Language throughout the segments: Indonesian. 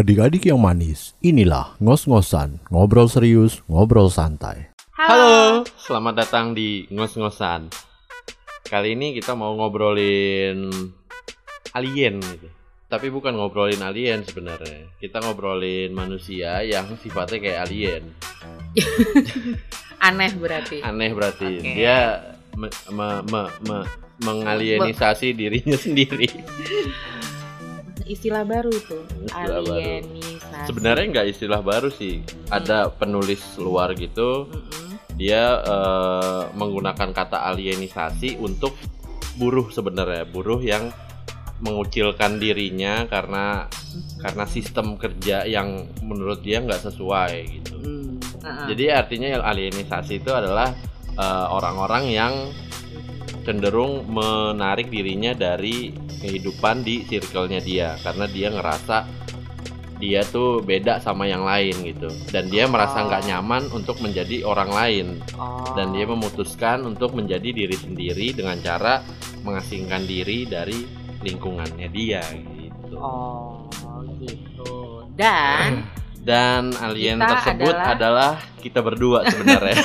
Adik-adik yang manis, inilah ngos-ngosan, ngobrol serius, ngobrol santai. Halo, selamat datang di ngos-ngosan. Kali ini kita mau ngobrolin alien gitu. Tapi bukan ngobrolin alien sebenarnya. Kita ngobrolin manusia yang sifatnya kayak alien. Aneh berarti. Aneh berarti. Oke. Dia me- me- me- me- mengalienisasi dirinya sendiri. Istilah baru tuh. Istilah baru. Alienisasi. Sebenarnya nggak istilah baru sih. Ada penulis luar gitu Mm-mm. dia eh, menggunakan kata alienisasi untuk buruh sebenarnya buruh yang mengucilkan dirinya karena karena sistem kerja yang menurut dia nggak sesuai gitu Mm. Uh-uh. jadi artinya yang alienisasi itu adalah eh, orang-orang yang cenderung menarik dirinya dari kehidupan di circle-nya dia karena dia ngerasa dia tuh beda sama yang lain gitu dan dia merasa Oh. nggak nyaman untuk menjadi orang lain Oh. dan dia memutuskan untuk menjadi diri sendiri dengan cara mengasingkan diri dari lingkungannya dia gitu. Oh, gitu. Dan Dan alien Kita tersebut adalah... adalah- kita berdua sebenarnya.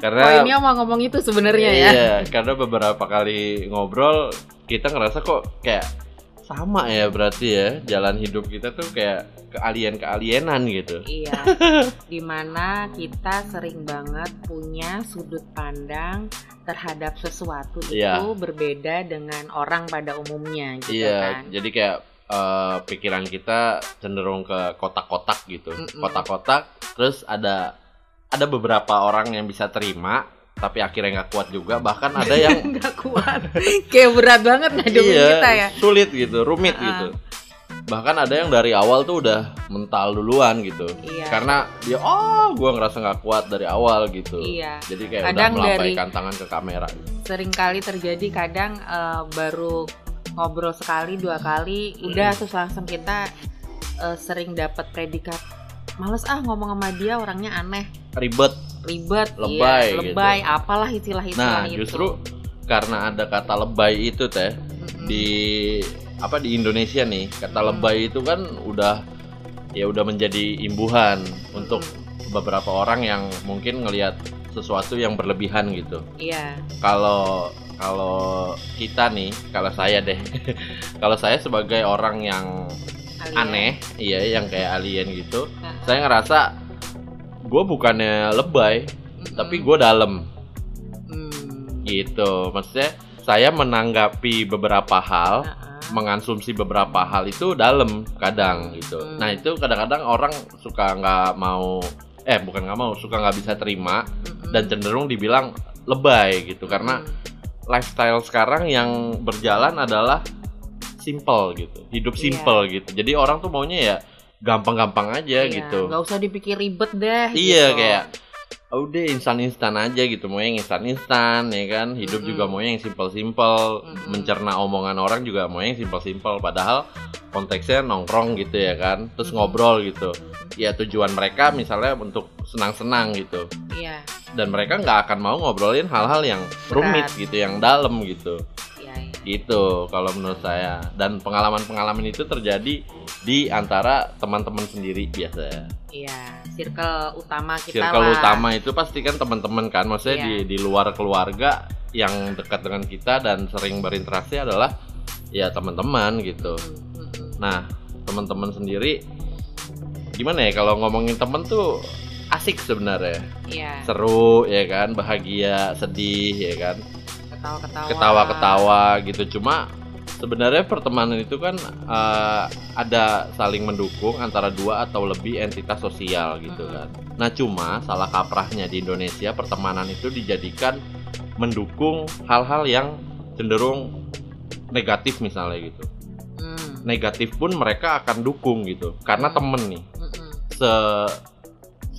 karena poinnya mau ngomong itu sebenarnya ya. Iya, karena beberapa kali ngobrol kita ngerasa kok kayak sama ya berarti ya jalan hidup kita tuh kayak kealien kealienan gitu. Iya. Di mana kita sering banget punya sudut pandang terhadap sesuatu itu Iya. berbeda dengan orang pada umumnya gitu Iya, kan. jadi kayak eh, pikiran kita cenderung ke kotak-kotak gitu. Kotak-kotak, terus ada ada beberapa orang yang bisa terima, tapi akhirnya nggak kuat juga. Bahkan ada yang nggak kuat. Kayak berat banget ngadepin iya, kita ya. sulit gitu, rumit Uh-uh. gitu. Bahkan ada yang dari awal tuh udah mental duluan gitu. Iya. Karena dia oh, gua ngerasa nggak kuat dari awal gitu. Iya. Jadi kayak Kadang udah dari- melambaikan tangan ke kamera. sering kali terjadi kadang eh, baru ngobrol sekali dua kali udah terus langsung kita eh, sering dapat predikat males ah ngomong sama dia orangnya aneh Ribet. ribet Lebay gitu. lebay apalah istilah-istilah Nah, itu justru karena ada kata lebay itu teh Mm-mm. di apa di Indonesia nih kata Hmm. lebay itu kan udah ya udah menjadi imbuhan untuk beberapa orang yang mungkin ngelihat sesuatu yang berlebihan gitu. iya Kalau kalau kita nih, kalau saya deh, kalau saya sebagai orang yang alien. aneh, iya yang kayak alien gitu, Nah, saya ngerasa gue bukannya lebay, mm-mm. tapi gue dalam Hmm, gitu. Maksudnya saya menanggapi beberapa hal uh-uh. mengonsumsi beberapa hal itu dalam kadang gitu. Hmm. Nah itu kadang-kadang orang suka nggak mau, eh bukan nggak mau, suka nggak bisa terima Mm-mm. dan cenderung dibilang lebay gitu karena Mm. lifestyle sekarang yang berjalan adalah simple gitu, hidup Iya. simple gitu. Jadi orang tuh maunya ya gampang-gampang aja Iya, gitu. nggak usah dipikir ribet deh Iya gitu. kayak oh, udah instan-instan aja gitu mau yang instan-instan ya kan hidup Mm-mm. juga mau yang simple-simple Mm-mm. mencerna omongan orang juga mau yang simple-simple padahal konteksnya nongkrong gitu ya kan terus Mm-mm. ngobrol gitu ya tujuan mereka misalnya untuk senang-senang gitu iya dan mereka nggak akan mau ngobrolin hal-hal yang rumit Berat. gitu yang dalam gitu. Gitu kalau menurut saya. Dan pengalaman-pengalaman itu terjadi di antara teman-teman sendiri biasanya iya circle utama kita circle lah. utama itu pasti kan teman-teman kan. Maksudnya Iya. di di luar keluarga yang dekat dengan kita dan sering berinteraksi adalah ya teman-teman gitu. Mm, mm, mm. nah teman-teman sendiri gimana ya kalau ngomongin temen tuh asik sebenarnya. Iya. Seru ya kan? Bahagia sedih ya kan ketawa-ketawa ketawa-ketawa gitu cuma sebenarnya pertemanan itu kan eh, ada saling mendukung antara dua atau lebih entitas sosial gitu Mm-mm. kan. Nah cuma salah kaprahnya di Indonesia pertemanan itu dijadikan mendukung hal-hal yang cenderung negatif misalnya gitu. Hmm, Negatif pun mereka akan dukung gitu karena Hmm. temen nih se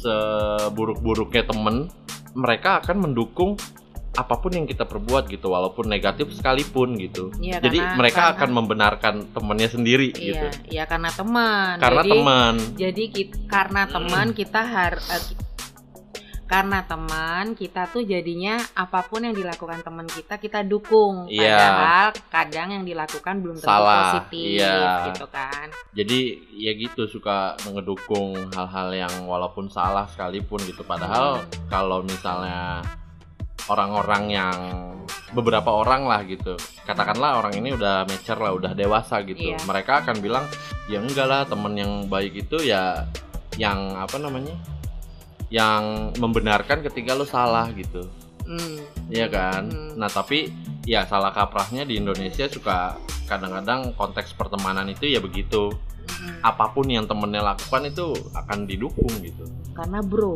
seburuk-buruknya temen mereka akan mendukung apa pun yang kita perbuat gitu walaupun negatif sekalipun gitu. Iya, jadi karena- mereka karena- akan membenarkan temennya sendiri iya gitu. iya karena teman. Karena teman. jadi karena teman kita har eh, ki- karena teman kita tuh jadinya apa pun yang dilakukan teman kita kita dukung. Iya. padahal kadang yang dilakukan belum tentu Salah, positif iya. gitu kan. Jadi ya gitu suka ngedukung hal-hal yang walaupun salah sekalipun gitu. Padahal Hmm. kalau misalnya orang-orang yang beberapa orang lah gitu katakanlah orang ini udah mature lah udah dewasa gitu Iya. mereka akan bilang ya enggak lah temen yang baik itu ya yang apa namanya yang membenarkan ketika lo salah gitu Hmm. Iya kan? Hmm. Nah tapi ya salah kaprahnya di Indonesia suka kadang-kadang konteks pertemanan itu ya begitu Hmm. apa pun yang temennya lakukan itu akan didukung gitu karena bro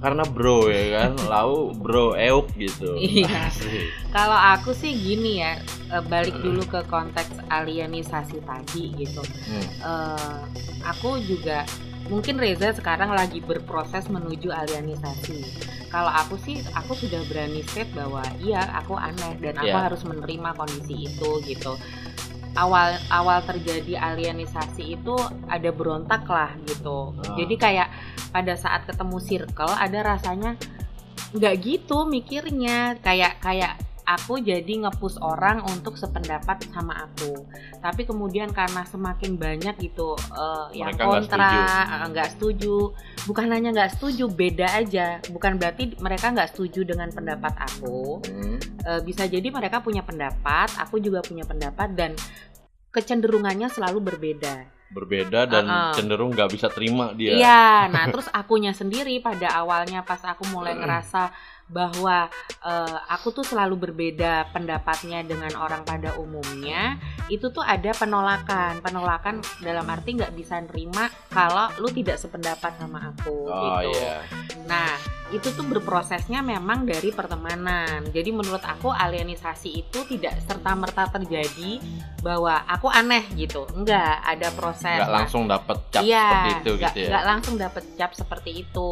karena bro ya kan lau bro euk gitu Iya. Asik. Kalau aku sih gini ya, eh, balik dulu ke konteks alienisasi tadi gitu. Hmm. Eh, aku juga mungkin Reza sekarang lagi berproses menuju alienisasi. Kalau aku sih, aku sudah berani state bahwa iya aku aneh dan aku Iya. harus menerima kondisi itu gitu. Awal awal terjadi alienisasi itu ada berontak lah gitu. Ah. Jadi kayak pada saat ketemu circle ada rasanya nggak gitu mikirnya. Kayak kayak aku jadi ngepush orang untuk sependapat sama aku. Tapi kemudian karena semakin banyak gitu eh, yang nggak kontra setuju. eh, nggak setuju. Bukan hanya nggak setuju beda aja. Bukan berarti mereka nggak setuju dengan pendapat aku. Hmm. Eh, bisa jadi mereka punya pendapat aku juga punya pendapat dan kecenderungannya selalu berbeda berbeda dan Uh-uh. cenderung nggak bisa terima dia Iya, nah terus akunya sendiri pada awalnya pas aku mulai ngerasa bahwa eh, aku tuh selalu berbeda pendapatnya dengan orang pada umumnya, itu tuh ada penolakan, penolakan dalam arti nggak bisa nerima kalau lu tidak sependapat sama aku oh gitu. iya Nah, itu tuh berprosesnya memang dari pertemanan. Jadi menurut aku alienisasi itu tidak serta merta terjadi bahwa aku aneh gitu. Enggak, ada proses. nggak langsung dapet cap iya, seperti itu nggak- gitu ya nggak langsung dapet cap seperti itu.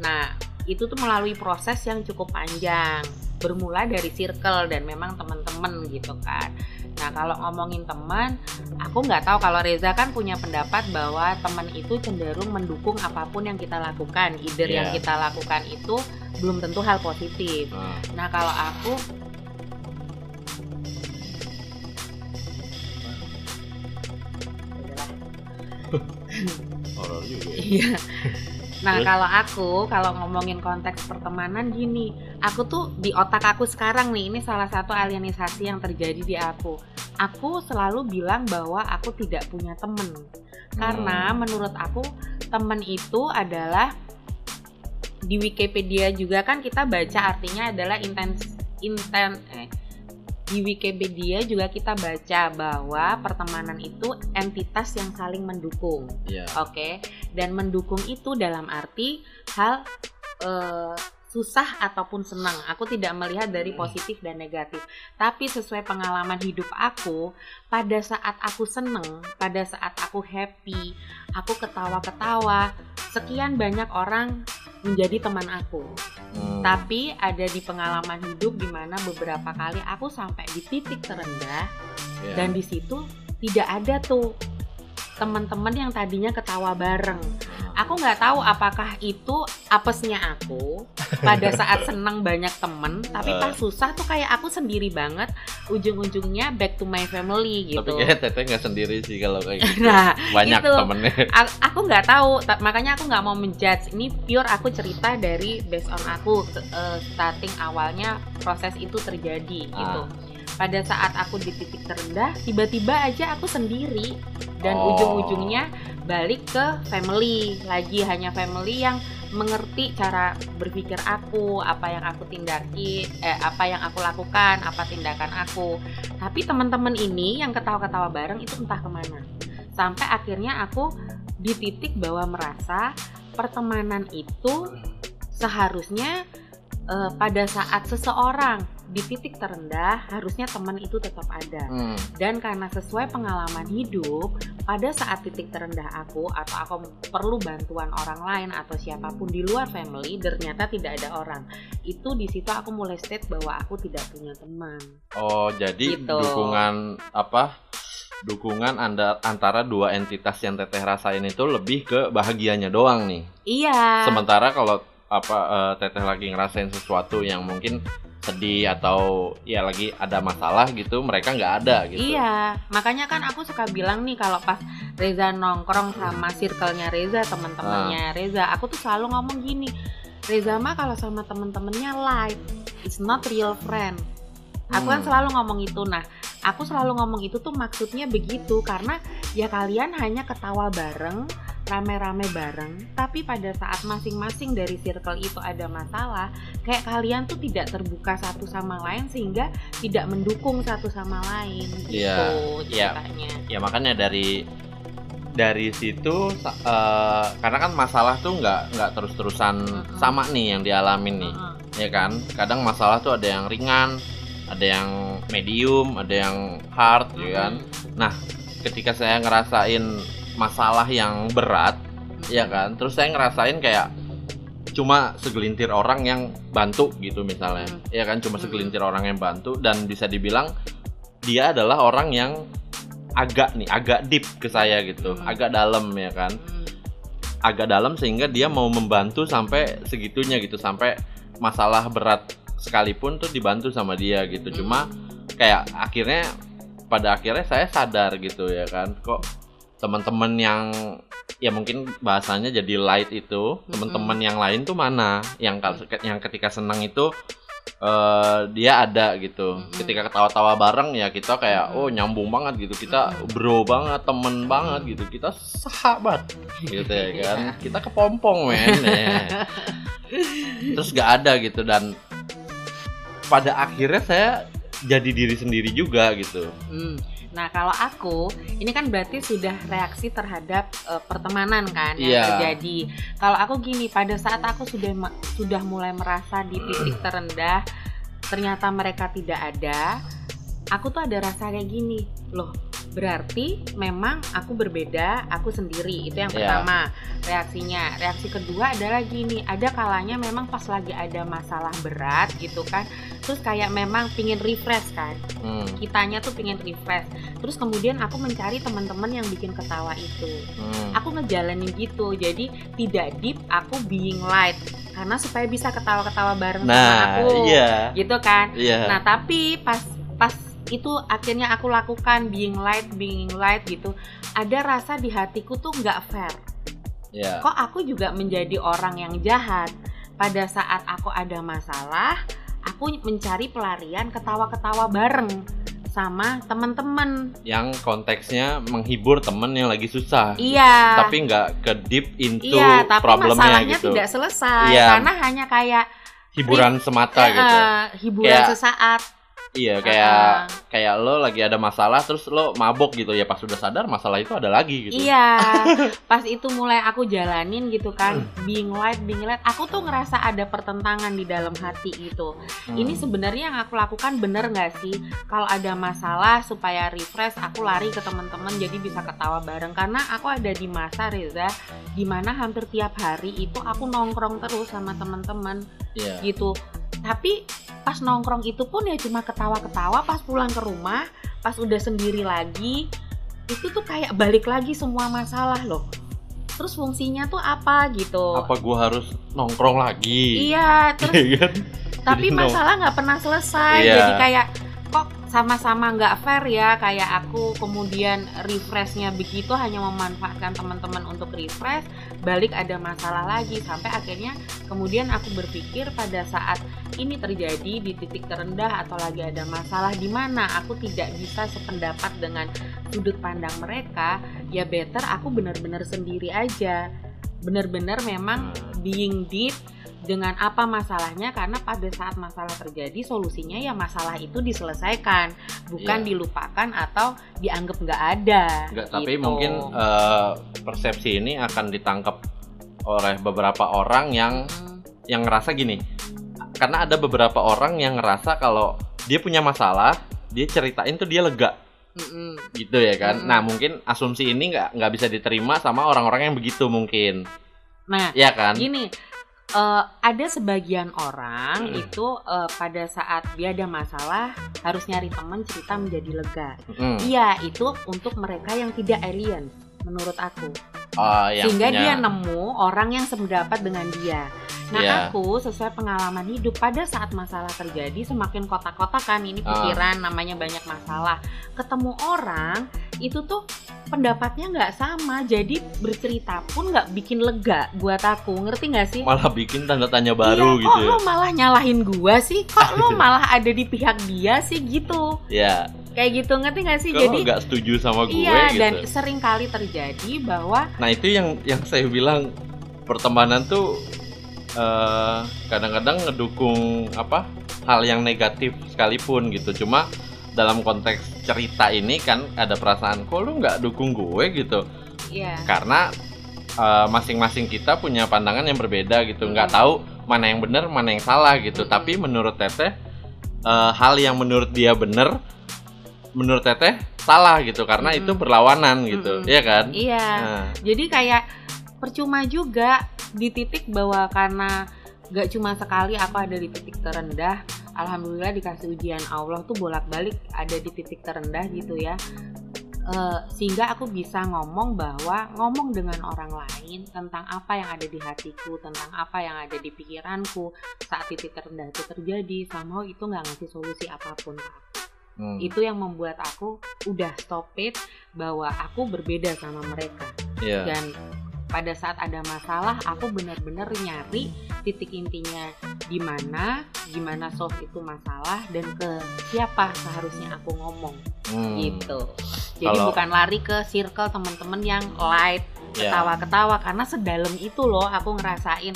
Nah, itu tuh melalui proses yang cukup panjang, bermula dari circle dan memang teman-teman gitu kan. Nah, kalau ngomongin teman, aku nggak tahu kalau Reza kan punya pendapat bahwa teman itu cenderung mendukung apa pun yang kita lakukan, either Iya. yang kita lakukan itu belum tentu hal positif. Nah, Nah, kalau aku horor juga ya. Nah, Terus? kalau aku kalau ngomongin konteks pertemanan gini, aku tuh di otak aku sekarang nih, ini salah satu alienisasi yang terjadi di aku. Aku selalu bilang bahwa aku tidak punya temen. Karena Hmm. menurut aku temen itu adalah di Wikipedia juga kan kita baca artinya adalah intens inten eh, di Wikipedia juga kita baca bahwa pertemanan itu entitas yang saling mendukung. Iya. Oke, dan mendukung itu dalam arti hal eh, susah ataupun senang. Aku tidak melihat dari Hmm. positif dan negatif, tapi sesuai pengalaman hidup aku, pada saat aku seneng, pada saat aku happy, aku ketawa-ketawa, sekian banyak orang menjadi teman aku. Hmm. Tapi ada di pengalaman hidup di mana beberapa kali aku sampai di titik terendah Iya. dan di situ tidak ada tuh teman-teman yang tadinya ketawa bareng. Aku nggak tahu apakah itu apesnya aku pada saat senang banyak temen, tapi Eh. pas susah tuh kayak aku sendiri banget. Ujung-ujungnya back to my family gitu. Tapi kayak Teteh nggak sendiri sih kalau kayak gitu. Nah, Banyak itu. temennya. Aku nggak tahu, ta- makanya aku nggak mau menjudge. Ini pure aku cerita dari based on aku eh, starting awalnya proses itu terjadi Ah. gitu. Pada saat aku di titik terendah, tiba-tiba aja aku sendiri dan Oh. ujung-ujungnya balik ke family lagi hanya family yang mengerti cara berpikir aku, apa yang aku tindaki, eh, apa yang aku lakukan, apa tindakan aku. Tapi teman-teman ini yang ketawa-ketawa bareng itu entah ke mana. Sampai akhirnya aku di titik bahwa merasa pertemanan itu seharusnya eh, pada saat seseorang di titik terendah harusnya teman itu tetap ada Hmm. dan karena sesuai pengalaman hidup pada saat titik terendah aku atau aku perlu bantuan orang lain atau siapa pun di luar family ternyata tidak ada orang itu di situ aku mulai state bahwa aku tidak punya teman Oh, jadi Gitu. dukungan apa? Dukungan anda antara dua entitas yang Teteh rasain itu lebih ke bahagianya doang nih. iya Sementara kalau apa eh, teteh lagi ngerasain sesuatu yang mungkin sedih atau ya lagi ada masalah gitu mereka nggak ada gitu Iya, makanya kan aku suka bilang nih kalau pas Reza nongkrong sama circle-nya Reza, teman-temannya Reza, aku tuh selalu ngomong gini, Reza mah kalau sama temen-temennya live, it's not real friend. Aku kan Hmm. selalu ngomong itu. Nah, aku selalu ngomong itu tuh maksudnya begitu karena ya kalian hanya ketawa bareng, rame-rame bareng, tapi pada saat masing-masing dari circle itu ada masalah, kayak kalian tuh tidak terbuka satu sama lain sehingga tidak mendukung satu sama lain gitu Iya, iya. ceritanya. ya makanya dari dari situ eh, karena kan masalah tuh nggak nggak terus terusan Mm-mm. sama nih yang dialamin nih Heeh. ya kan kadang masalah tuh ada yang ringan ada yang medium ada yang hard ya kan Mm-mm. ketika saya ngerasain masalah yang berat ya kan? Terus saya ngerasain kayak cuma segelintir orang yang bantu gitu misalnya. Hmm. ya kan? Cuma Hmm. segelintir orang yang bantu dan bisa dibilang dia adalah orang yang agak nih agak deep ke saya gitu. Hmm. agak dalam ya kan? Mm. agak dalam sehingga dia mau membantu sampai segitunya gitu. Sampai masalah berat sekalipun tuh dibantu sama dia gitu. Cuma kayak akhirnya pada akhirnya saya sadar gitu ya kan? Kok teman-teman yang ya mungkin bahasanya jadi light itu teman-teman yang lain tuh mana? Yang kal- yang ketika senang itu eh, dia ada gitu. Mm-mm. ketika ketawa-tawa bareng ya kita kayak oh nyambung banget gitu. Kita bro banget temen banget gitu. Kita sahabat gitu ya kan. Iya. kita kepompong men ya. terus gak ada gitu. Dan pada akhirnya saya jadi diri sendiri juga gitu. Hmm. Nah kalau aku ini kan berarti sudah reaksi terhadap eh, pertemanan kan yang Iya. terjadi. Kalau aku gini pada saat aku sudah sudah mulai merasa di titik terendah, ternyata mereka tidak ada. Aku tuh ada rasa kayak gini, loh berarti memang aku berbeda, aku sendiri. Itu yang Iya. pertama reaksinya. Reaksi kedua adalah gini, ada kalanya memang pas lagi ada masalah berat gitu kan, terus kayak memang pingin refresh kan. Hmm, kitanya tuh pengen refresh. Terus kemudian aku mencari teman-teman yang bikin ketawa itu. Hmm. aku ngejalanin gitu jadi tidak deep aku being light. Karena supaya bisa ketawa-ketawa bareng sama nah aku. iya. Gitu kan. Iya. Nah tapi pas pas itu akhirnya aku lakukan being light being light gitu. Ada rasa di hatiku tuh nggak fair. Iya kok aku juga menjadi orang yang jahat? Pada saat aku ada masalah aku mencari pelarian ketawa-ketawa bareng sama teman-teman. Yang konteksnya menghibur temen yang lagi susah. Iya. Tapi nggak ke deep into iya tapi problemnya masalahnya gitu. tidak selesai Iya. karena hanya kayak hiburan semata eh, gitu. eh, hiburan Kayak- sesaat iya kayak Ah. kayak lo lagi ada masalah terus lo mabok gitu ya pas sudah sadar masalah itu ada lagi gitu Iya, pas itu mulai aku jalanin gitu kan, being light, being light, aku tuh ngerasa ada pertentangan di dalam hati gitu. Hmm. Ini sebenarnya yang aku lakukan bener nggak sih? Kalau ada masalah supaya refresh, aku lari ke teman-teman jadi bisa ketawa bareng. Karena aku ada di masa Reza, di mana hampir tiap hari itu aku nongkrong terus sama teman-teman iya gitu. Tapi pas nongkrong itu pun ya cuma ketawa-ketawa. Pas pulang ke rumah, pas udah sendiri lagi, itu tuh kayak balik lagi semua masalah loh. Terus fungsinya tuh apa gitu? apa gua harus nongkrong lagi Iya, terus Iya kan? tapi masalah nggak pernah selesai Iya. jadi kayak sama-sama nggak fair ya kayak aku kemudian refreshnya begitu hanya memanfaatkan teman-teman untuk refresh balik ada masalah lagi sampai akhirnya kemudian aku berpikir pada saat ini terjadi di titik terendah atau lagi ada masalah di mana aku tidak bisa sependapat dengan sudut pandang mereka ya better aku benar-benar sendiri aja. Benar-benar memang being deep dengan apa masalahnya karena pada saat masalah terjadi solusinya ya masalah itu diselesaikan bukan Iya. dilupakan atau dianggap nggak ada Nggak, tapi gitu. mungkin eh, persepsi ini akan ditangkap oleh beberapa orang yang Mm, yang ngerasa gini karena ada beberapa orang yang ngerasa kalau dia punya masalah dia ceritain tuh dia lega mm-mm. gitu ya kan Mm. nah mungkin asumsi ini nggak nggak bisa diterima sama orang-orang yang begitu mungkin nah ya kan gini eh, ada sebagian orang Hmm. itu eh, pada saat dia ada masalah harus nyari teman cerita menjadi lega Mm. iya itu untuk mereka yang tidak alien menurut aku Oh, yang sehingga punya- dia nemu orang yang sependapat dengan dia Nah Iya. aku sesuai pengalaman hidup pada saat masalah terjadi semakin kotak-kotak kan ini Ah. pikiran namanya banyak masalah. Ketemu orang itu tuh pendapatnya nggak sama jadi bercerita pun nggak bikin lega buat aku ngerti nggak sih? malah bikin tanda tanya baru iya, gitu kok ya lo malah nyalahin gua sih? Kok lo malah ada di pihak dia sih gitu? ya Kayak gitu ngerti nggak sih? kalau Jadi nggak setuju sama gue iya gitu dan sering kali terjadi bahwa nah itu yang yang saya bilang pertemanan tuh eh, kadang-kadang ngedukung apa hal yang negatif sekalipun gitu cuma dalam konteks cerita ini kan ada perasaan kok lu nggak dukung gue? gitu. Ya karena eh, masing-masing kita punya pandangan yang berbeda gitu. Nggak Hmm. tahu mana yang benar mana yang salah gitu. Hmm. tapi menurut teteh eh, hal yang menurut dia benar menurut teteh salah gitu. Karena Hmm. itu berlawanan gitu. Hmm. Iya kan? Iya. Nah, Jadi kayak percuma juga di titik bahwa karena gak cuma sekali aku ada di titik terendah, alhamdulillah dikasih ujian Allah tuh bolak-balik ada di titik terendah gitu ya. Eh, sehingga aku bisa ngomong bahwa ngomong dengan orang lain tentang apa yang ada di hatiku, tentang apa yang ada di pikiranku saat titik terendah itu terjadi, sama itu nggak ngasih solusi apa pun. hmm. Itu yang membuat aku udah stop it bahwa aku berbeda sama mereka Iya. dan pada saat ada masalah aku benar-benar nyari titik intinya di mana gimana solve itu masalah dan ke siapa seharusnya aku ngomong Hmm. gitu jadi Kalau- bukan lari ke circle teman-teman yang light Ya. ketawa-ketawa karena sedalam itu loh aku ngerasain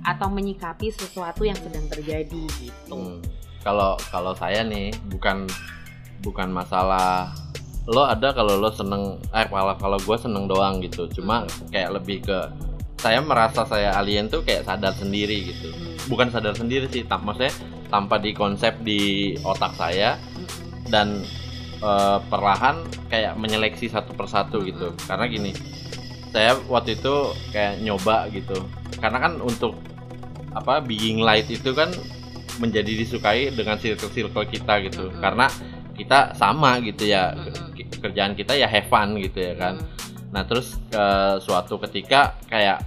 atau menyikapi sesuatu yang sedang terjadi gitu Hmm. Kalau kalau saya nih bukan bukan masalah lo ada kalau lo seneng eh kalau kalau gue seneng doang gitu. Cuma kayak lebih ke saya merasa saya alien tuh kayak sadar sendiri gitu. Hmm. bukan sadar sendiri sih tam maksudnya tanpa dikonsep di otak saya dan eh, perlahan kayak menyeleksi satu persatu gitu. Karena gini saya waktu itu kayak nyoba gitu. Karena kan untuk apa being light itu kan menjadi disukai dengan circle-circle kita gitu. Karena kita sama gitu ya. Ke- kerjaan kita ya have fun gitu ya kan Hmm. nah terus eh, suatu ketika kayak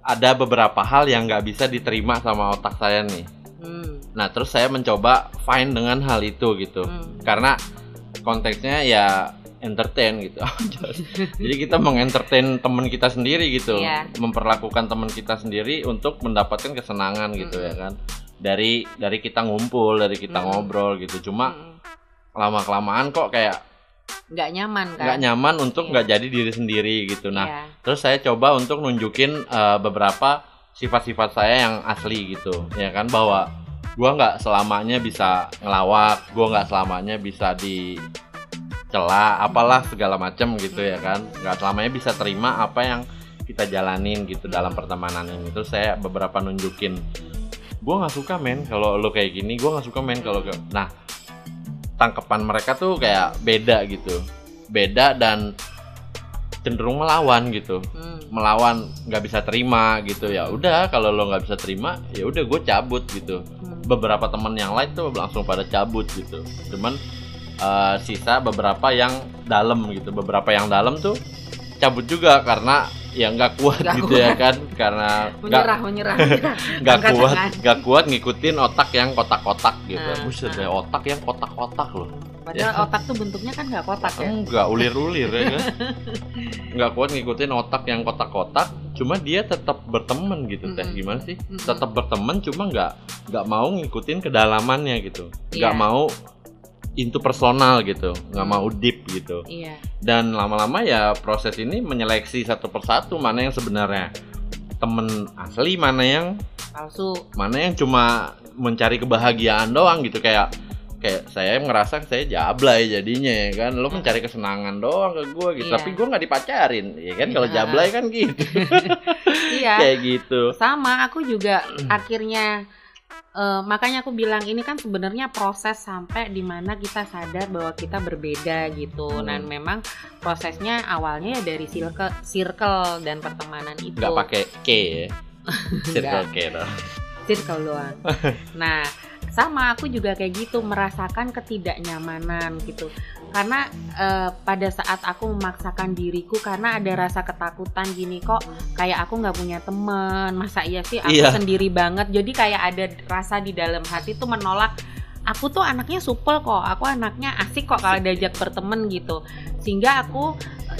ada beberapa hal yang nggak bisa diterima sama otak saya nih Hmm. nah terus saya mencoba fine dengan hal itu gitu Hmm. karena konteksnya ya entertain gitu jadi kita mengentertain teman kita sendiri gitu Iya. memperlakukan teman kita sendiri untuk mendapatkan kesenangan gitu ya kan dari dari kita ngumpul dari kita Mm-mm. ngobrol gitu cuma Hmm. lama kelamaan kok kayak nggak nyaman kan nggak nyaman untuk Iya. nggak jadi diri sendiri gitu nah Iya. terus saya coba untuk nunjukin eh, beberapa sifat-sifat saya yang asli gitu ya kan bahwa gua nggak selamanya bisa ngelawak gua nggak selamanya bisa dicela apalah segala macam gitu ya kan nggak selamanya bisa terima apa yang kita jalanin gitu dalam pertemanan ini terus saya beberapa nunjukin gua nggak suka men. Kalau lo kayak gini gua nggak suka men. Kalau nah tangkapan mereka tuh kayak beda gitu. Beda dan cenderung melawan gitu. Hmm. melawan nggak bisa terima gitu. Ya udah kalau lo nggak bisa terima ya udah gue cabut gitu. Hmm. beberapa temen yang lain tuh langsung pada cabut gitu. Cuman eh, sisa beberapa yang dalam gitu. Beberapa yang dalam tuh cabut juga karena ya nggak kuat Nggak gitu ya kan karena nggak menyerah menyerah menyerah. nggak kuat nggak kuat ngikutin otak yang kotak-kotak gitu Nah, buset nah. ya otak yang kotak-kotak loh Padahal otak tuh bentuknya kan nggak kotak ya. enggak ulir-ulir ya kan nggak kuat ngikutin otak yang kotak-kotak cuma dia tetap berteman gitu teh Mm-mm. gimana sih Mm-mm. tetap berteman cuma nggak nggak mau ngikutin kedalamannya gitu nggak Iya. mau into personal gitu nggak mau deep gitu Iya. dan lama-lama ya proses ini menyeleksi satu persatu mana yang sebenarnya temen asli mana yang Palsu. mana yang cuma mencari kebahagiaan doang gitu kayak kayak saya ngerasa saya jablay jadinya ya kan lo mencari kesenangan doang ke gue gitu Iya. tapi gue nggak dipacarin ya kan kalau Iya. jablay kan gitu Iya. kayak gitu Sama aku juga akhirnya eh, makanya aku bilang ini kan sebenarnya proses sampai di mana kita sadar bahwa kita berbeda gitu. Hmm. Dan memang prosesnya awalnya ya dari circle, circle dan pertemanan itu. nggak pakai K ya circle K dong circle doang. Nah, sama aku juga kayak gitu merasakan ketidaknyamanan gitu. Karena eh, pada saat aku memaksakan diriku karena ada rasa ketakutan gini kok kayak aku nggak punya teman masa iya sih aku Iya. sendiri banget. Jadi kayak ada rasa di dalam hati tuh menolak aku tuh anaknya supel kok aku anaknya asik kok kalau diajak berteman gitu. Sehingga aku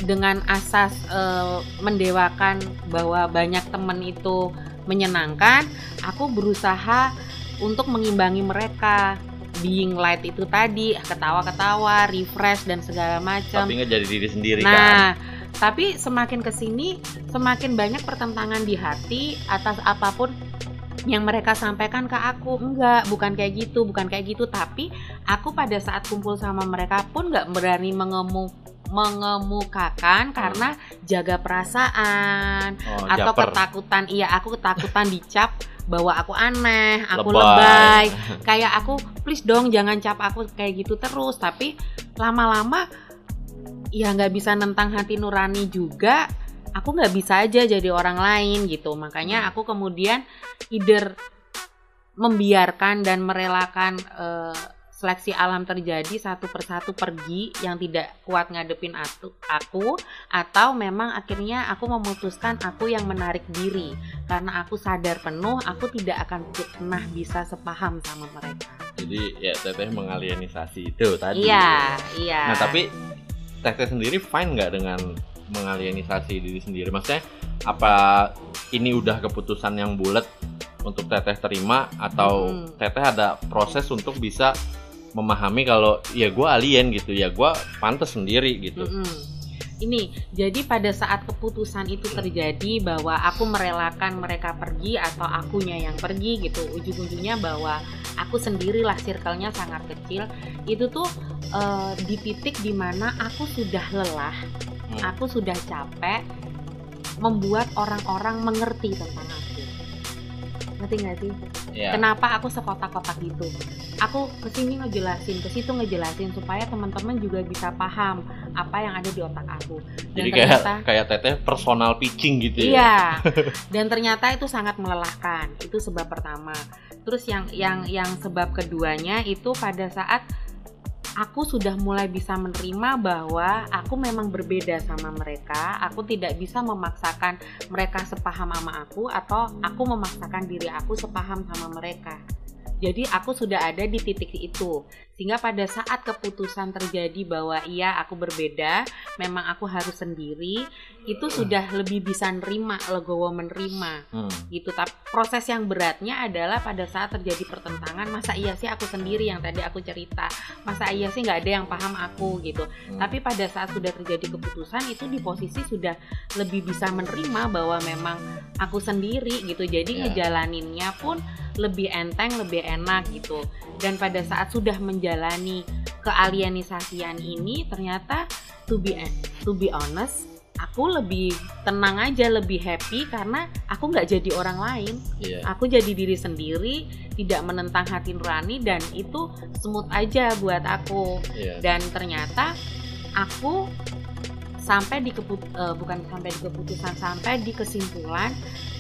dengan asas eh, mendewakan bahwa banyak teman itu menyenangkan aku berusaha untuk mengimbangi mereka being light itu tadi ketawa-ketawa refresh dan segala macam. Tapi nggak jadi diri sendiri kan? Nah, tapi semakin ke sini semakin banyak pertentangan di hati atas apa pun yang mereka sampaikan ke aku. Enggak bukan kayak gitu bukan kayak gitu. Tapi aku pada saat kumpul sama mereka pun nggak berani mengemu mengemukakan karena jaga perasaan oh, atau japer. ketakutan. Iya aku ketakutan dicap bahwa aku aneh aku Lebay. lebay. Kayak aku please dong jangan cap aku kayak gitu terus. Tapi lama-lama ya nggak bisa nentang hati nurani juga aku nggak bisa aja jadi orang lain gitu. Makanya aku kemudian either membiarkan dan merelakan eh, seleksi alam terjadi satu persatu pergi yang tidak kuat ngadepin aku, aku atau memang akhirnya aku memutuskan aku yang menarik diri karena aku sadar penuh aku tidak akan pernah bisa sepaham sama mereka. jadi ya teteh mengalienisasi itu tadi Iya, iya. nah tapi teteh sendiri fine nggak dengan mengalienisasi diri sendiri maksudnya apa ini udah keputusan yang bulat untuk teteh terima atau Hmm. teteh ada proses untuk bisa memahami kalau ya gue alien gitu ya gue pantas sendiri gitu Mm-mm. Ini jadi pada saat keputusan itu terjadi bahwa aku merelakan mereka pergi atau akunya yang pergi gitu ujung-ujungnya bahwa aku sendirilah circle-nya sangat kecil itu tuh eh, di titik di mana aku sudah lelah Hmm. aku sudah capek membuat orang-orang mengerti tentang aku ngerti nggak sih ya Kenapa aku sekotak-kotak gitu? Aku ke sini ngejelasin, ke situ ngejelasin supaya teman-teman juga bisa paham apa yang ada di otak aku. Dan jadi kayak ternyata kayak teteh personal pitching gitu ya iya. Dan ternyata itu sangat melelahkan. Itu sebab pertama. Terus yang yang yang sebab keduanya itu pada saat aku sudah mulai bisa menerima bahwa aku memang berbeda sama mereka. Aku tidak bisa memaksakan mereka sepaham sama aku atau aku memaksakan diri aku sepaham sama mereka. Jadi aku sudah ada di titik itu. Sehingga pada saat keputusan terjadi bahwa iya aku berbeda, memang aku harus sendiri, itu sudah lebih bisa nerima, legowo menerima Hmm. gitu. Tapi proses yang beratnya adalah pada saat terjadi pertentangan, masa iya sih aku sendiri yang tadi aku cerita, masa iya sih nggak ada yang paham aku gitu. Hmm. Tapi pada saat sudah terjadi keputusan itu di posisi sudah lebih bisa menerima bahwa memang aku sendiri gitu. Jadi Ya. ngejalaninnya pun lebih enteng, lebih enak gitu. Dan pada saat sudah menjalani kealienisasian ini ternyata to be to be honest aku lebih tenang aja, lebih happy karena aku nggak jadi orang lain. Iya. Aku jadi diri sendiri, tidak menentang hati nurani dan itu smooth aja buat aku. Iya. Dan ternyata aku sampai di keput eh, bukan sampai di keputusan sampai di kesimpulan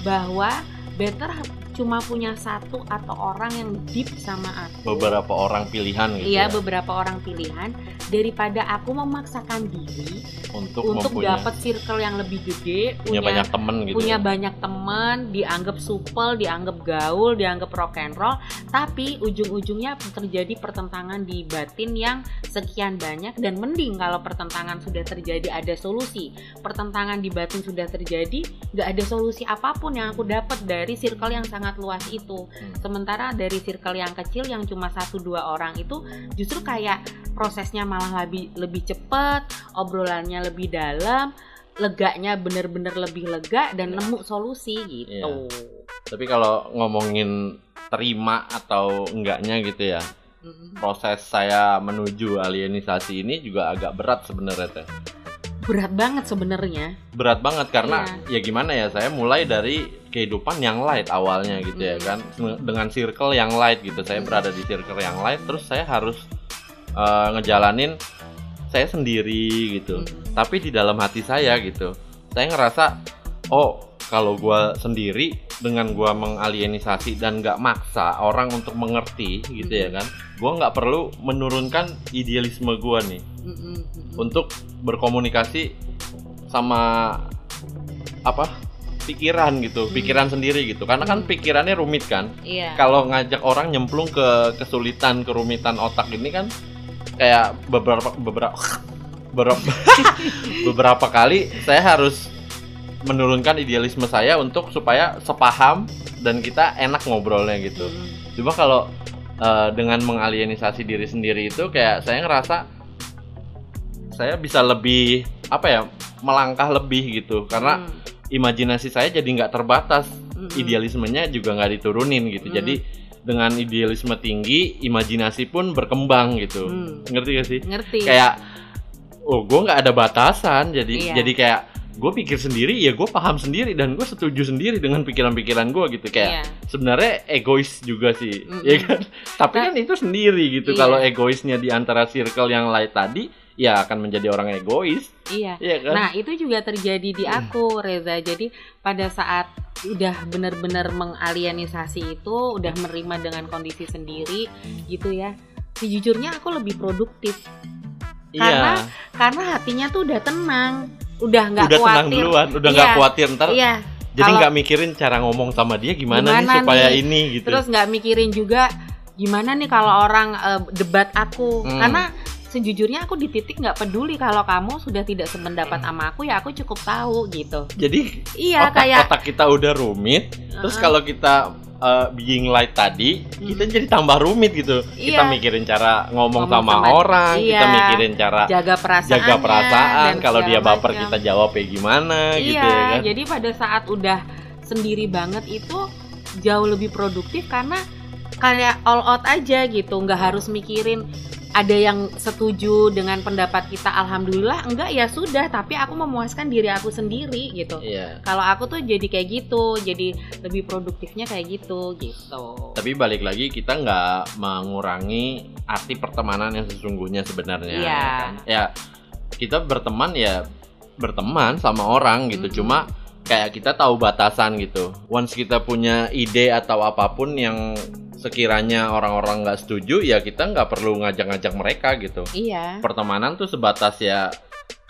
bahwa better cuma punya satu atau orang yang deep sama aku. beberapa orang pilihan gitu Iya, ya, beberapa orang pilihan daripada aku memaksakan diri untuk, untuk dapat circle yang lebih gede, punya banyak temen gitu punya ya. banyak teman, dianggap supel, dianggap gaul, dianggap rock and roll, tapi ujung-ujungnya terjadi pertentangan di batin yang sekian banyak dan mending kalau pertentangan sudah terjadi ada solusi. Pertentangan di batin sudah terjadi, nggak ada solusi apa pun yang aku dapat dari circle yang sangat luas itu. Hmm. Sementara dari circle yang kecil yang cuma satu dua orang itu justru kayak prosesnya malah lebih lebih cepat, obrolannya lebih dalam, leganya bener-bener lebih lega dan Iya. nemu solusi gitu. Tapi kalau ngomongin terima atau enggaknya gitu ya, Mm. proses saya menuju alienisasi ini juga agak berat sebenarnya teh. Berat banget sebenarnya. Berat banget karena Iya. ya gimana ya, saya mulai dari kehidupan yang light awalnya gitu ya kan, dengan circle yang light gitu. Saya Mm. berada di circle yang light, terus saya harus eh, ngejalanin saya sendiri gitu. Mm. tapi di dalam hati saya gitu saya ngerasa oh kalau gua sendiri dengan gua mengalienisasi dan nggak maksa orang untuk mengerti gitu ya kan gua nggak perlu menurunkan idealisme gua nih untuk berkomunikasi sama apa pikiran gitu Hmm. pikiran sendiri gitu karena kan Hmm. pikirannya rumit kan Iya. kalau ngajak orang nyemplung ke kesulitan kerumitan otak ini kan kayak beberapa beberapa beberapa beberapa kali saya harus menurunkan idealisme saya untuk supaya sepaham dan kita enak ngobrolnya gitu Mm, Cuma kalau eh, dengan mengalienisasi diri sendiri itu kayak saya ngerasa saya bisa lebih apa ya melangkah lebih gitu karena mm, imajinasi saya jadi nggak terbatas mm, mm. idealismenya juga nggak diturunin gitu Hmm. jadi dengan idealisme tinggi imajinasi pun berkembang gitu Hmm. ngerti gak sih Ngerti. kayak oh gue nggak ada batasan jadi Iya. jadi kayak gue pikir sendiri ya gue paham sendiri dan gue setuju sendiri dengan pikiran-pikiran gue gitu kayak Iya. sebenarnya egois juga sih Mm-mm. ya kan tapi kan itu sendiri gitu Iya. kalau egoisnya di antara circle yang lain tadi ya akan menjadi orang egois Iya. ya kan Nah, itu juga terjadi di aku, Reza. Jadi pada saat udah benar-benar mengalienisasi itu, udah menerima dengan kondisi sendiri gitu ya. Sejujurnya aku lebih produktif karena- iya karena hatinya tuh udah tenang, udah nggak udah tenang khawatir. duluan udah nggak Iya. khawatir ntar Iya, jadi nggak mikirin cara ngomong sama dia gimana, nih Gimana supaya nih? ini gitu terus nggak mikirin juga gimana nih kalau orang eh, debat aku. Hmm. Karena sejujurnya aku di titik nggak peduli kalau kamu sudah tidak sependapat sama aku ya aku cukup tahu gitu. jadi Iya, otak kayak otak kita udah rumit terus Heeh. kalau kita uh, being light tadi kita Hmm. jadi tambah rumit gitu kita Iya. mikirin cara ngomong, Ngomong sama, sama- orang kita iya. mikirin cara jaga perasaan jaga perasaan kalau dia baper kita kita jawab kayak gimana gitu iya ya kan jadi pada saat udah sendiri banget itu jauh lebih produktif karena kayak all out aja gitu nggak harus mikirin ada yang setuju dengan pendapat kita alhamdulillah enggak ya sudah tapi aku memuaskan diri aku sendiri gitu iya kalau aku tuh jadi kayak gitu jadi lebih produktifnya kayak gitu gitu tapi balik lagi kita nggak mengurangi arti pertemanan yang sesungguhnya sebenarnya Iya. ya kan? ya kita berteman ya berteman sama orang gitu Mhm. cuma kayak kita tahu batasan gitu once kita punya ide atau apa pun yang sekiranya orang-orang nggak setuju ya kita nggak perlu ngajak-ngajak mereka gitu. Iya. Pertemanan tuh sebatas ya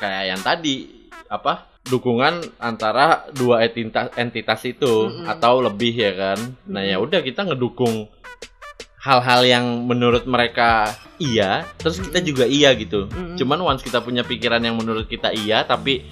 kayak yang tadi apa dukungan antara dua entitas entitas itu Mm-mm. atau lebih ya kan? Nah ya udah kita ngedukung hal-hal yang menurut mereka iya terus kita juga iya gitu. Mm-mm. cuman once kita punya pikiran yang menurut kita iya tapi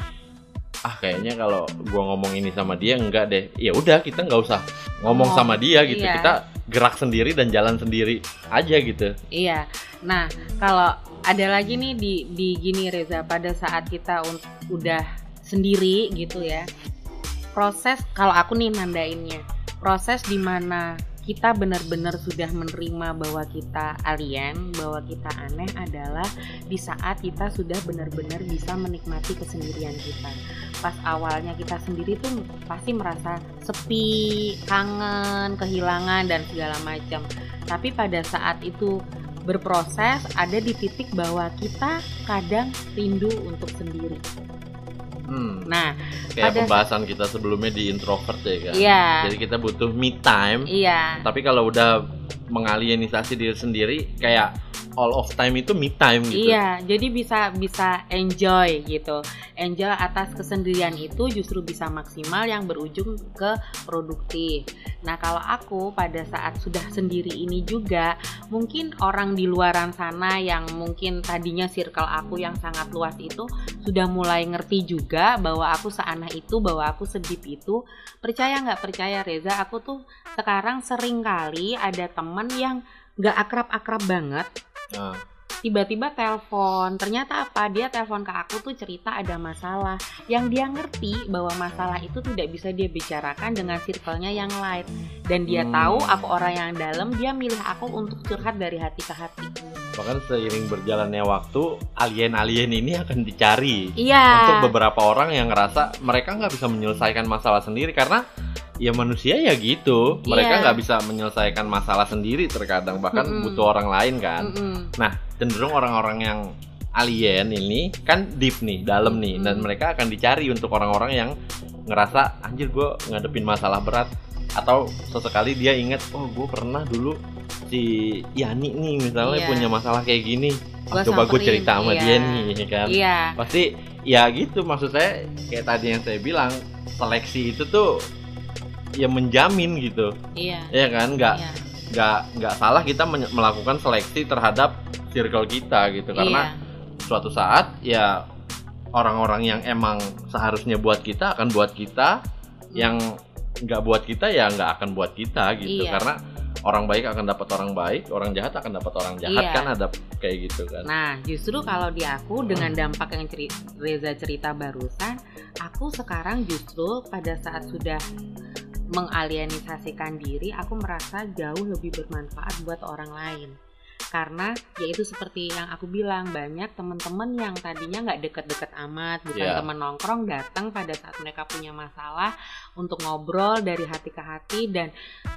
ah kayaknya kalau gua ngomong ini sama dia enggak deh. Ya udah kita nggak usah ngomong Ngomong, sama dia gitu. iya. kita gerak sendiri dan jalan sendiri aja gitu Iya. Nah, kalau ada lagi nih di di gini Reza pada saat kita udah sendiri gitu ya. Proses kalau aku nih nandainnya, proses di mana kita benar-benar sudah menerima bahwa kita alien, bahwa kita aneh adalah di saat kita sudah benar-benar bisa menikmati kesendirian kita. Pas awalnya kita sendiri tuh pasti merasa sepi, kangen, kehilangan dan segala macam. Tapi pada saat itu berproses ada di titik bahwa kita kadang rindu untuk sendiri. hmm. Nah, kayak pada- pembahasan kita sebelumnya di introvert ya kan iya, jadi kita butuh me time iya, tapi kalau udah mengalienisasi diri sendiri kayak all of time itu me time gitu iya. Jadi bisa bisa enjoy gitu, enjoy atas kesendirian itu justru bisa maksimal yang berujung ke produktif. Nah, kalau aku pada saat sudah sendiri ini juga mungkin orang di luaran sana yang mungkin tadinya circle aku yang sangat luas itu sudah mulai ngerti juga bahwa aku seaneh itu, bahwa aku sedip itu. Percaya nggak percaya Reza, aku tuh sekarang sering kali ada temen yang nggak akrab-akrab banget. Nah, Tiba-tiba telepon, ternyata apa? Dia telepon ke aku tuh cerita ada masalah. Yang dia ngerti bahwa masalah itu tidak bisa dia bicarakan dengan circle-nya yang light. Dan dia Hmm. tahu aku orang yang dalam, dia milih aku untuk curhat dari hati ke hati. bahkan seiring berjalannya waktu alien-alien ini akan dicari Iya. untuk beberapa orang yang ngerasa mereka nggak bisa menyelesaikan masalah sendiri karena ya manusia ya gitu mereka Iya. nggak bisa menyelesaikan masalah sendiri terkadang bahkan Mm-mm. butuh orang lain kan Mm-mm. Nah, cenderung orang-orang yang alien ini kan deep nih, dalam nih, dan Hmm. mereka akan dicari untuk orang-orang yang ngerasa anjir gue ngadepin masalah berat atau sesekali dia ingat oh gue pernah dulu si Yani nih misalnya Iya. punya masalah kayak gini Gua Ah, coba gue cerita sama iya. dia nih kan Iya. pasti ya gitu maksud saya kayak tadi yang saya bilang seleksi itu tuh ya menjamin gitu Iya. ya kan nggak Iya. nggak nggak salah kita melakukan seleksi terhadap circle kita gitu karena Iya. suatu saat ya orang-orang yang emang seharusnya buat kita akan buat kita yang nggak buat kita ya nggak akan buat kita gitu Iya. karena orang baik akan dapat orang baik orang jahat akan dapat orang jahat Iya. kan ada kayak gitu kan Nah, justru kalau di aku dengan dampak yang ceri- Reza cerita barusan, aku sekarang justru pada saat sudah mengalienisasikan diri, aku merasa jauh lebih bermanfaat buat orang lain. Karena yaitu seperti yang aku bilang banyak teman-teman yang tadinya nggak deket-deket amat, bukan Iya. teman nongkrong datang pada saat mereka punya masalah untuk ngobrol dari hati ke hati dan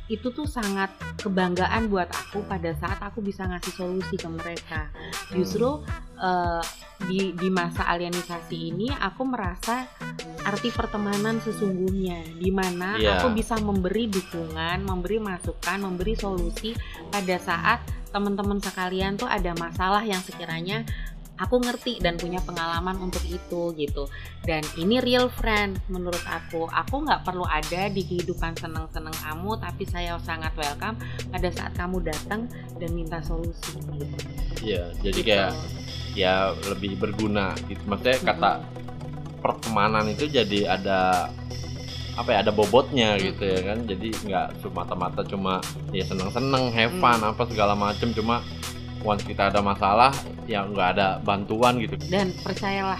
itu tuh sangat kebanggaan buat aku pada saat aku bisa ngasih solusi ke mereka. Justru eh, di di masa alienisasi ini aku merasa arti pertemanan sesungguhnya di mana Iya. aku bisa memberi dukungan, memberi masukan, memberi solusi pada saat teman-teman sekalian tuh ada masalah yang sekiranya aku ngerti dan punya pengalaman untuk itu gitu dan ini real friend menurut aku aku nggak perlu ada di kehidupan seneng-seneng kamu tapi saya sangat welcome pada saat kamu datang dan minta solusi gitu. Iya, jadi Gitu. kayak ya lebih berguna gitu maksudnya kata pertemanan itu jadi ada apa ya ada bobotnya gitu ya kan jadi nggak semata-mata cuma ya seneng-seneng have fun Hmm. apa segala macem cuma once kita ada masalah ya nggak ada bantuan gitu dan percayalah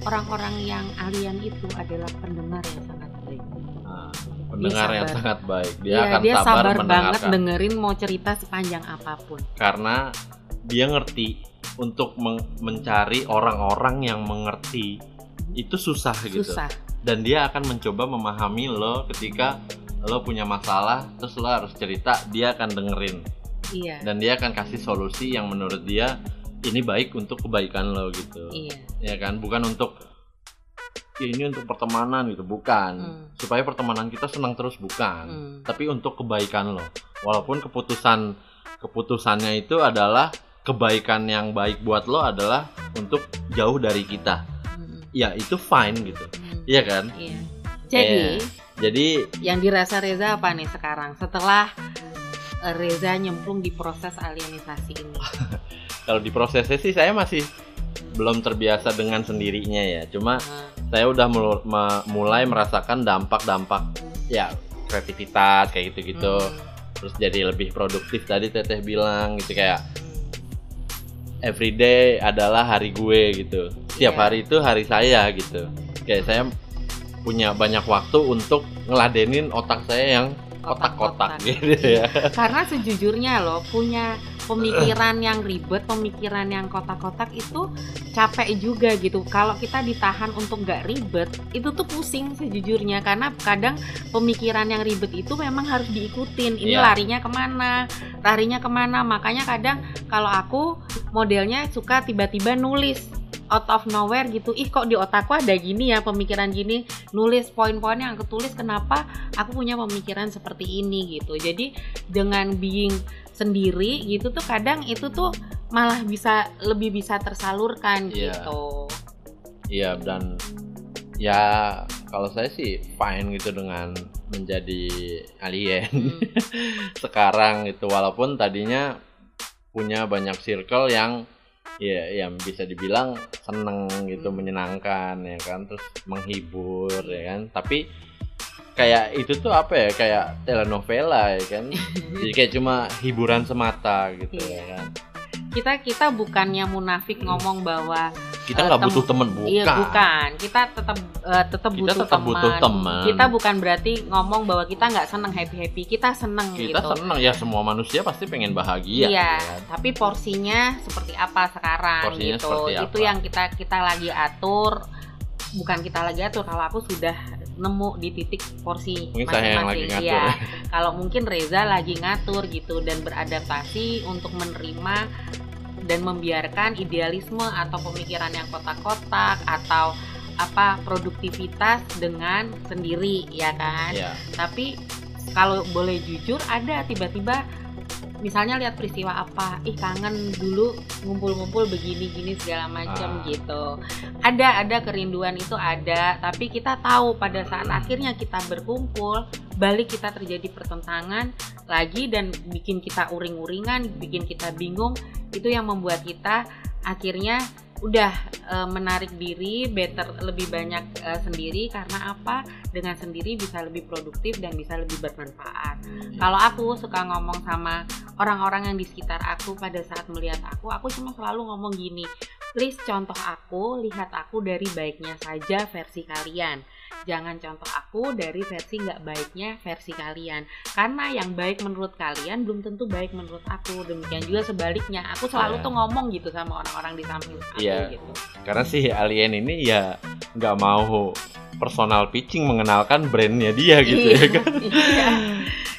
orang-orang yang alien itu adalah pendengar yang sangat baik. Nah, pendengar yang sabar. sangat baik dia Iya, akan dia sabar, sabar banget dengerin mau cerita sepanjang apa pun. karena dia ngerti untuk meng- mencari orang-orang yang mengerti itu susah gitu Susah. Dan dia akan mencoba memahami lo ketika lo punya masalah terus lo harus cerita dia akan dengerin Iya. dan dia akan kasih solusi yang menurut dia ini baik untuk kebaikan lo gitu Iya. ya kan bukan untuk "Ya, ini untuk pertemanan gitu bukan Hmm. supaya pertemanan kita senang terus bukan Hmm. tapi untuk kebaikan lo walaupun keputusan keputusannya itu adalah kebaikan yang baik buat lo adalah untuk jauh dari kita Hmm. ya itu fine gitu. Iya kan Iya. Jadi jadi yang dirasa Reza apa nih sekarang setelah eh, Reza nyemplung di proses alienisasi ini? kalau di prosesnya sih saya masih belum terbiasa dengan sendirinya ya cuma Nah, saya udah mulai merasakan dampak-dampak ya kreativitas kayak gitu-gitu hmm. terus jadi lebih produktif tadi teteh bilang gitu kayak everyday adalah hari gue gitu setiap Iya. hari itu hari saya gitu kayak saya punya banyak waktu untuk ngeladenin otak saya yang kotak-kotak gitu ya Karena sejujurnya loh punya pemikiran yang ribet, pemikiran yang kotak-kotak itu capek juga gitu. Kalau kita ditahan untuk nggak ribet, itu tuh pusing sejujurnya karena kadang pemikiran yang ribet itu memang harus diikutin. Ini Iya. larinya ke mana, larinya ke mana. Makanya kadang kalau aku modelnya suka tiba-tiba nulis out of nowhere gitu. Ih kok di otakku ada gini ya pemikiran gini. Nulis poin-poin yang aku tulis kenapa aku punya pemikiran seperti ini gitu. Jadi dengan being sendiri gitu tuh kadang itu tuh malah bisa lebih bisa tersalurkan Iya. gitu. Iya dan ya kalau saya sih fine gitu dengan menjadi alien. Hmm. sekarang itu walaupun tadinya punya banyak circle yang ya yang bisa dibilang seneng gitu Hmm. menyenangkan ya kan terus menghibur ya kan. Tapi kayak itu tuh apa ya kayak telenovela ya kan. Jadi kayak cuma hiburan semata gitu ya kan kita kita bukannya munafik ngomong bahwa kita Eh, nggak tem- butuh temen bukan. iya bukan. Kita tetap eh, tetap Kita butuh tetap teman butuh teman. kita bukan berarti ngomong bahwa kita nggak seneng happy happy kita seneng kita gitu. seneng ya. Semua manusia pasti pengen bahagia Iya, ya. Tapi porsinya seperti apa sekarang Porsinya gitu. seperti Itu apa? yang kita kita lagi atur. Bukan kita lagi atur. Kalau aku sudah nemu di titik porsi Mungkin masing-masing. Iya. Kalau mungkin Reza lagi ngatur gitu dan beradaptasi untuk menerima dan membiarkan idealisme atau pemikiran yang kotak-kotak atau apa produktivitas dengan sendiri ya kan Iya. tapi kalau boleh jujur ada tiba-tiba misalnya lihat peristiwa apa ih kangen dulu ngumpul-ngumpul begini gini segala macam Ah. gitu ada ada kerinduan itu ada tapi kita tahu pada saat akhirnya kita berkumpul balik kita terjadi pertentangan lagi dan bikin kita uring-uringan bikin kita bingung itu yang membuat kita akhirnya udah eh, menarik diri better lebih banyak eh, sendiri. Karena apa? Dengan sendiri bisa lebih produktif dan bisa lebih bermanfaat. Kalau aku suka ngomong sama orang-orang yang di sekitar aku pada saat melihat aku, aku cuma selalu ngomong gini, please contoh aku, lihat aku dari baiknya saja versi kalian. Jangan contoh aku dari versi nggak baiknya versi kalian. Karena yang baik menurut kalian belum tentu baik menurut aku. Demikian juga sebaliknya. Aku selalu Iya. tuh ngomong gitu sama orang-orang di samping aku Iya. gitu. Karena si alien ini ya nggak mau personal pitching mengenalkan brandnya dia gitu ya kan. Iya.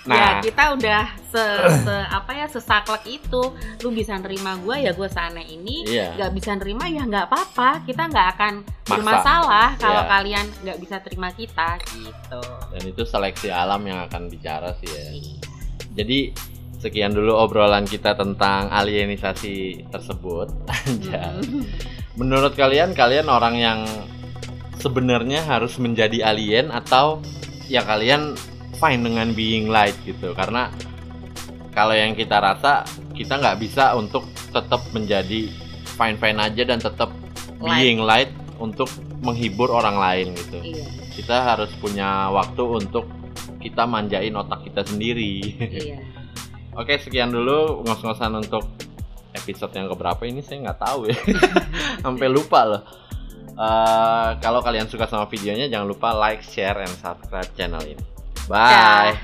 Nah, ya kita udah se, se- apa ya sesaklek itu lu bisa nerima gue ya gue seaneh ini iya. nggak bisa nerima ya nggak apa-apa kita nggak akan Maksa. bermasalah kalau Iya. kalian nggak bisa terima kita gitu Dan itu seleksi alam yang akan bicara sih ya. Jadi sekian dulu obrolan kita tentang alienisasi tersebut. Anjay. Mm. Menurut kalian kalian orang yang sebenarnya harus menjadi alien atau ya kalian fine dengan being light gitu karena kalau yang kita rasa kita nggak bisa untuk tetap menjadi fine fine aja dan tetap being light untuk menghibur orang lain gitu iya kita harus punya waktu untuk kita manjain otak kita sendiri iya Oke, sekian dulu ngos-ngosan untuk episode yang keberapa ini saya nggak tahu ya. Sampai lupa loh. Eh, kalau kalian suka sama videonya jangan lupa like, share, and subscribe channel ini. Bye. Yeah.